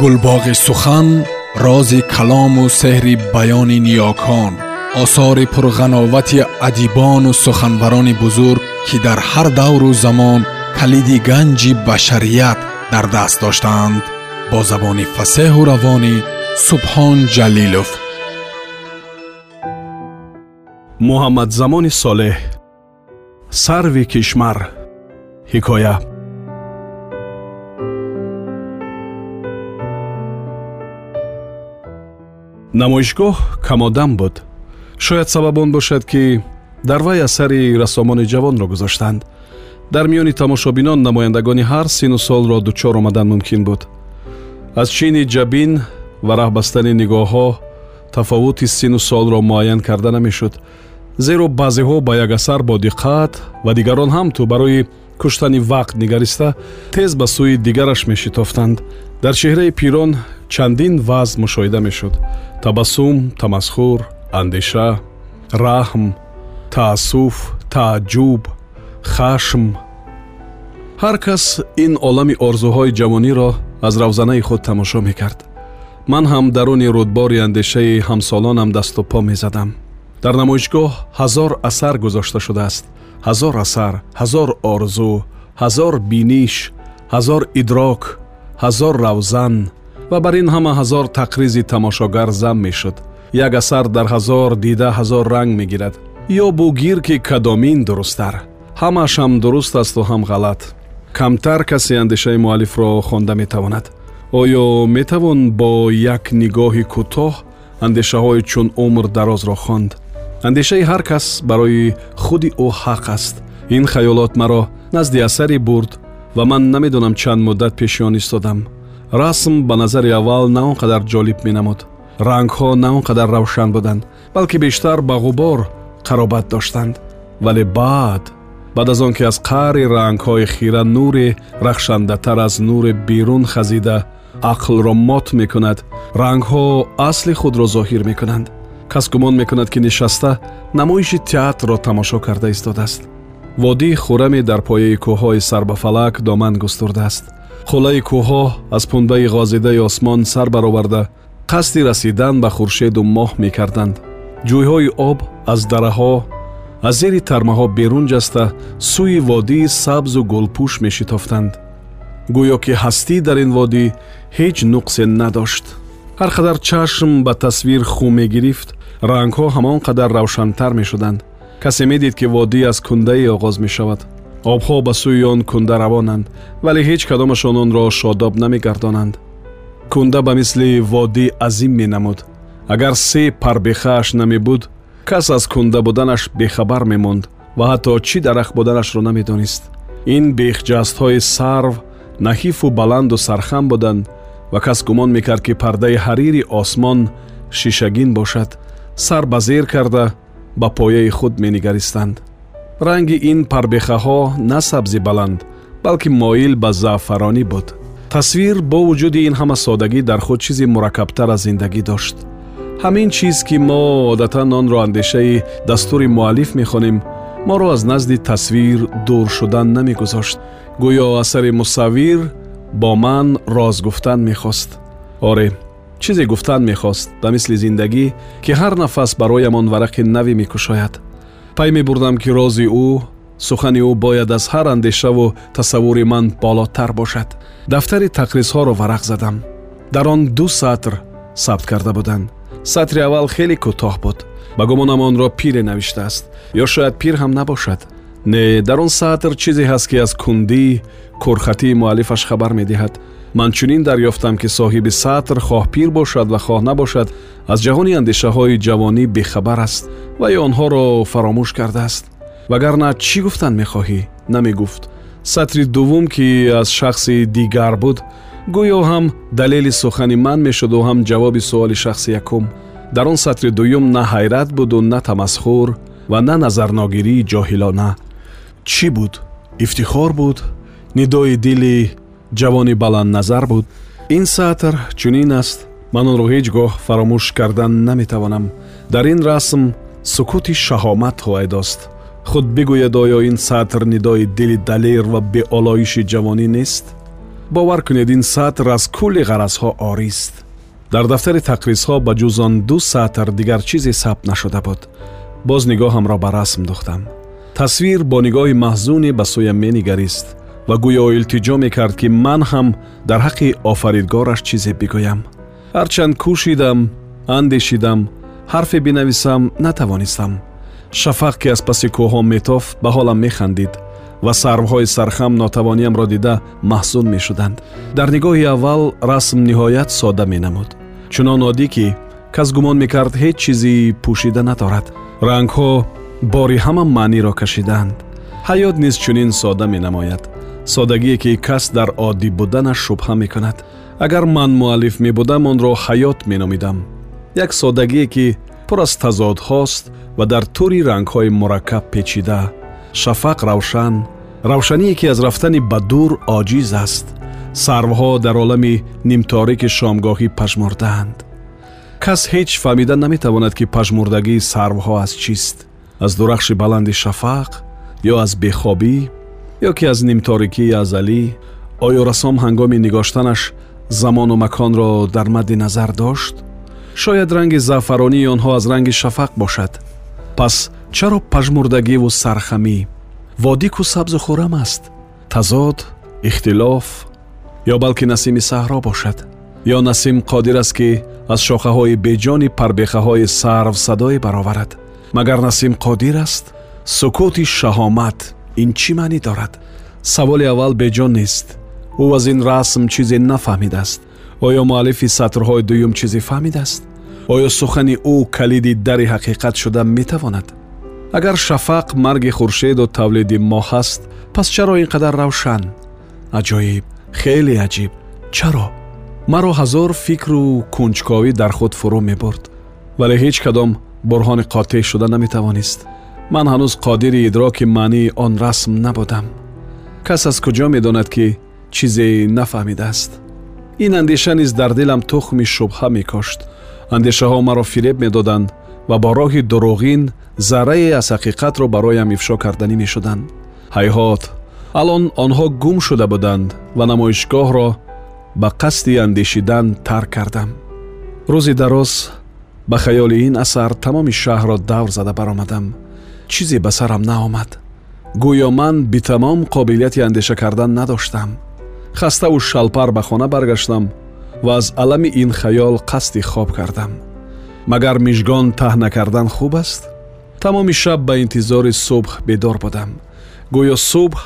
гулбоғи сухан рози калому сеҳри баёни ниёкон осори пурғановати адибону суханбарони бузург ки дар ҳар давру замон калиди ганҷи башарият дар даст доштаанд бо забони фасеҳу равонӣ субҳон ҷалилов. Муҳаммадзамони солеҳ сарви кишмар ҳикоя намоишгоҳ камодам буд. Шояд сабаб он бошад ки дар вай асари рассомони ҷавонро гузоштанд. Дар миёни тамошобинон намояндагони ҳар сину солро дучор омадан мумкин буд. Аз чини ҷабин ва раҳбастани нигоҳҳо тафовути сину солро муайян карда намешуд. Зеро баъзеҳо ба як асар бо диққат ва дигарон ҳам ту барои куштани вақт нигариста тез ба сӯи дигараш мешитофтанд. Дар чеҳраи пирон чандин вазъ мушоҳида мешуд. Табассум тамасхур андеша раҳм таассуф тааҷҷуб хашм. Ҳар кас ин олами орзуҳои ҷавониро аз равзанаи худ тамошо мекард. Ман ҳам даруни рӯдбори андешаи ҳамсолонам дасту по мезадам. Дар намоишгоҳ ҳазор асар гузошта шудааст. Ҳазор асар ҳазор орзу ҳазор биниш ҳазор идрок ҳазор равзан ва бар ин ҳама ҳазор тақризи тамошогар зам мешуд. Як асар дар ҳазор дида ҳазор ранг мегирад ё бугир ки кадомин дурусттар ҳамааш ҳам дуруст асту ҳам ғалат. Камтар касе андешаи муаллифро хонда метавонад. Оё метавон бо як нигоҳи кӯтоҳ андешаҳои чун умр дарозро хонд. Андешаи ҳар кас барои худи ӯ ҳақ аст. Ин хаёлот маро назди асаре бурд ва ман намедонам чанд муддат пеши он истодам расм ба назари аввал на он қадар ҷолиб менамуд. рангҳо на он қадар равшан буданд балки бештар ба ғубор қаробат доштанд. вале баъд баъд аз он ки аз қаъри рангҳои хира нуре рахшандатар аз нури берун хазида ақлро мот мекунад рангҳо асли худро зоҳир мекунанд. кас гумон мекунад ки нишаста намоиши театрро тамошо карда истодааст. водии хӯраме дар пояи кӯҳҳои сарбафалак доман густурдааст хӯлаи кӯҳҳо аз пунбаи ғозидаи осмон сар бароварда қасди расидан ба хуршеду моҳ мекарданд. Ҷӯйҳои об аз дараҳо аз зери тармаҳо берун ҷаста сӯи водии сабзу гулпӯш мешитофтанд. Гӯё ки ҳастӣ дар ин водӣ ҳеҷ нуқсе надошт. Ҳар қадар чашм ба тасвир ху мегирифт рангҳо ҳамон қадар равшантар мешуданд. Касе медид ки водӣ аз кундае оғоз мешавад обҳо ба сӯи он кунда равонанд вале ҳеҷ кадомашон онро шодоб намегардонанд. Кунда ба мисли водӣ азим менамуд. Агар се парбехааш намебуд кас аз кунда буданаш бехабар мемонд ва ҳатто чӣ дарахт буданашро намедонист. Ин бехҷастҳои сарв наҳифу баланду сархам буданд ва кас гумон мекард ки пардаи ҳарири осмон шишагин бошад сар ба зер карда ба пояи худ менигаристанд ранги ин парбехаҳо на сабзи баланд балки моил ба заъфаронӣ буд. Тасвир бо вуҷуди ин ҳама содагӣ дар худ чизи мураккабтар аз зиндагӣ дошт. Ҳамин чиз ки мо одатан онро андешаи дастури муаллиф мехонем моро аз назди тасвир дур шудан намегузошт гӯё асари мусаввир бо ман роз гуфтан мехост. Оре чизе гуфтан мехост ба мисли зиндагӣ ки ҳар нафас бароямон варақи наве мекушояд пай мебурдам ки рози ӯ сухани ӯ бояд аз ҳар андешаву тасаввури ман болотар бошад. Дафтари тақризҳоро варақ задам. Дар он ду сатр сабт карда буданд. Сатри аввал хеле кӯтоҳ буд. Ба гумонам онро пире навиштааст. Ё шояд пир ҳам набошад. Не дар он сатр чизе ҳаст ки аз кундӣ курхатии муаллифаш хабар медиҳад ман чунин дарёфтам ки соҳиби сатр хоҳ пир бошад ва хоҳ набошад аз ҷаҳони андешаҳои ҷавонӣ бехабар аст ва ё онҳоро фаромӯш кардааст вагарна чӣ гуфтан мехоҳӣ намегуфт сатри дуввум ки аз шахси дигар буд гӯё ҳам далели сухани ман мешуду ҳам ҷавоби суоли шахси якум дар он сатри дуюм на ҳайрат буду на тамасхур ва на назарногирии ҷоҳилона чӣ буд ифтихор буд нидои дили ҷавони баландназар буд. Ин сатр чунин аст ман онро ҳеҷ гоҳ фаромӯш кардан наметавонам. Дар ин расм сукути шаҳомат хоҳедост худ бигӯед оё ин сатр нидои дили далер ва беолоиши ҷавонӣ нест? Бовар кунед ин сатр аз кулли ғаразҳо орист. Дар дафтари тақризҳо ба ҷуз он ду сатр дигар чизе сабт нашуда буд. Боз нигоҳамро ба расм духтам тасвир бо нигоҳи маҳзуне ба сӯям менигарист ва гӯё илтиҷо мекард ки ман ҳам дар ҳаққи офаридгораш чизе бигӯям. ҳарчанд кӯшидам андешидам ҳарфе бинависам натавонистам. шафақ ки аз паси кӯҳҳо метофт ба ҳолам механдид ва сарвҳои сархам нотавониамро дида маҳзун мешуданд. дар нигоҳи аввал расм ниҳоят содда менамуд. Чунон оддӣ ки кас гумон мекард ҳеҷ чизи пӯшида надорад рангҳо бори ҳама маъниро кашидаанд ҳаёт низ чунин содда менамояд соддагие ки кас дар оддӣ буданаш шубҳа мекунад. Агар ман муаллиф мебудам онро ҳаёт меномидам. Як соддагие ки пур аз тазодҳост ва дар тури рангҳои мураккаб печида. Шафақ равшан. Равшание ки аз рафтани ба дур оҷиз аст. Сарвҳо дар олами нимторики шомгоҳӣ пажмурдаанд. Кас ҳеҷ фаҳмида наметавонад ки пажмурдагии сарвҳо аз чист? Аз дурахши баланди шафақ ё аз бехобӣ ё ки аз нимторикии азалӣ оё расом ҳангоми нигоштанаш замону маконро дар мадди назар дошт шояд ранги заъфаронии онҳо аз ранги шафақ бошад пас чаро пажмурдагиву сархамӣ водику сабзу хӯрам аст тазод ихтилоф ё балки насими саҳро бошад ё насим қодир аст ки аз шохаҳои беҷони парбехаҳои сарв садое бароварад магар насим қодир аст сукути шаҳомат ин чӣ маънӣ дорад саволи аввал беҷон нест ӯ аз ин расм чизе нафаҳмидааст оё муаллифи сатрҳои дуюм чизе фаҳмидааст оё сухани ӯ калиди дари ҳақиқат шуда метавонад агар шафақ марги хуршеду тавлиди моҳ аст пас чаро ин қадар равшан аҷоиб хеле аҷиб чаро маро ҳазор фикру кунҷковӣ дар худ фурӯ мебурд вале ҳеҷ кадом бурҳони қотеъ шуда наметавонист ман ҳанӯз қодири идроки маънии он расм набудам кас аз куҷо медонад ки чизе нафаҳмидааст. Ин андеша низ дар дилам тухми шубҳа мекошт. Андешаҳо маро фиреб медоданд ва бо роҳи дуруғин заррае аз ҳақиқатро бароям ифшо карданӣ мешуданд. Ҳайҳот алон онҳо гум шуда буданд ва намоишгоҳро ба қасди андешидан тарк кардам. Рӯзи дароз ба хаёли ин асар тамоми шаҳрро давр зада баромадам чизе ба сарам наомад гӯё ман битамом қобилияти андеша кардан надоштам хаставу шалпар ба хона баргаштам ва аз алами ин хаёл қасди хоб кардам магар мижгон таҳна кардан хуб аст тамоми шаб ба интизори субҳ бедор будам гӯё субҳ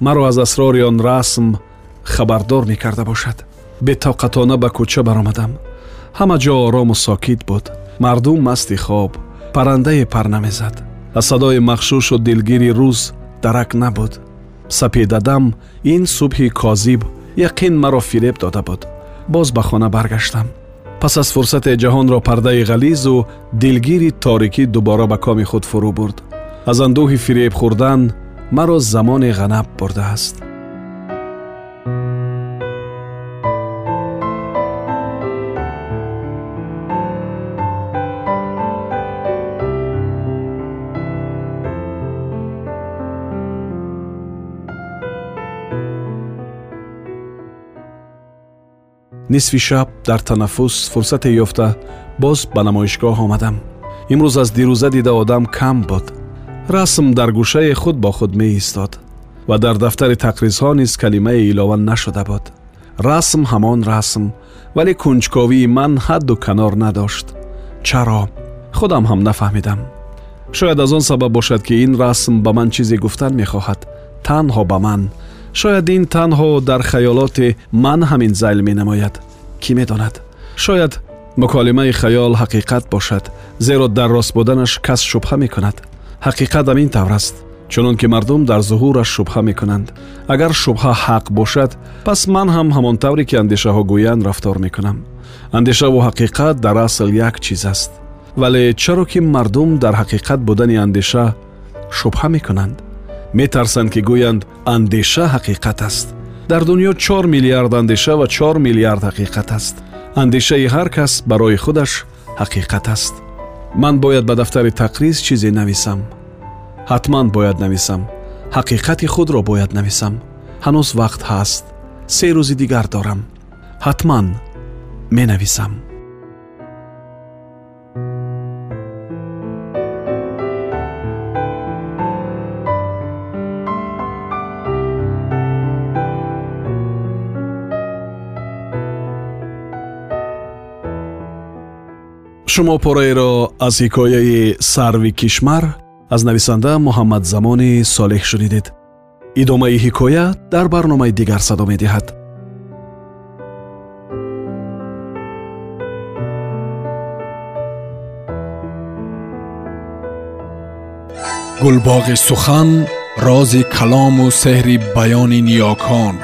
маро аз асрори он расм хабардор мекарда бошад бетоқатона ба кӯча баромадам ҳама ҷо орому сокит буд мардум масти хоб паррандае пар намезад аз садои махшушу дилгири рӯз дарак набуд. Сапедадам ин субҳи козиб яқин маро фиреб дода буд. Боз ба хона баргаштам. Пас аз фурсате ҷаҳонро пардаи ғализу дилгири торикӣ дубора ба коми худ фурӯ бурд. Аз андӯҳи фиреб хӯрдан маро замоне ғанаб бурдааст нисфи шаб дар танаффус фурсате ёфта боз ба намоишгоҳ омадам имрӯз аз дирӯза дида одам кам буд расм дар гӯшаи худ бо худ меистод ва дар дафтари тақризҳо низ калимае илова нашуда буд расм ҳамон расм вале кунҷковии ман ҳадду канор надошт чаро худам ҳам нафаҳмидам шояд аз он сабаб бошад ки ин расм ба ман чизе гуфтан мехоҳад танҳо ба ман шояд ин танҳо дар хаёлоти ман ҳамин зайл менамояд кӣ медонад шояд муколимаи хаёл ҳақиқат бошад зеро дар рост буданаш кас шубҳа мекунад ҳақиқат ҳамин тавр аст чунон ки мардум дар зуҳураш шубҳа мекунанд агар шубҳа ҳақ бошад пас ман ҳам ҳамон тавре ки андешаҳо гӯянд рафтор мекунам андешаву ҳақиқат дар асл як чиз аст вале чаро ки мардум дар ҳақиқат будани андеша шубҳа мекунанд метарсанд ки гӯянд андеша ҳақиқат аст. Дар дунё чор миллиард андеша ва чор миллиард ҳақиқат аст. Андешаи ҳар кас барои худаш ҳақиқат аст. Ман бояд ба дафтари тақриз чизе нависам. Ҳатман бояд нависам. Ҳақиқати худро бояд нависам. Ҳанӯз вақт ҳаст. Се рӯзи дигар дорам. Ҳатман менависам шумо пораеро аз ҳикояи сарви кишмар аз нависанда муҳаммадзамони солеҳ шунидед. Идомаи ҳикоя дар барномаи дигар садо медиҳад. Гулбоғи сухан рози калому сеҳри баёни ниёкон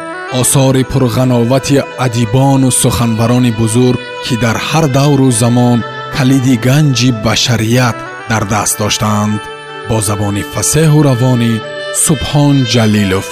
осори пурғановати адибону суханбарони бузург ки дар ҳар давру замон калиди ганҷи башарият дар даст доштаанд бо забони фасеҳу равонӣ субҳон ҷалилов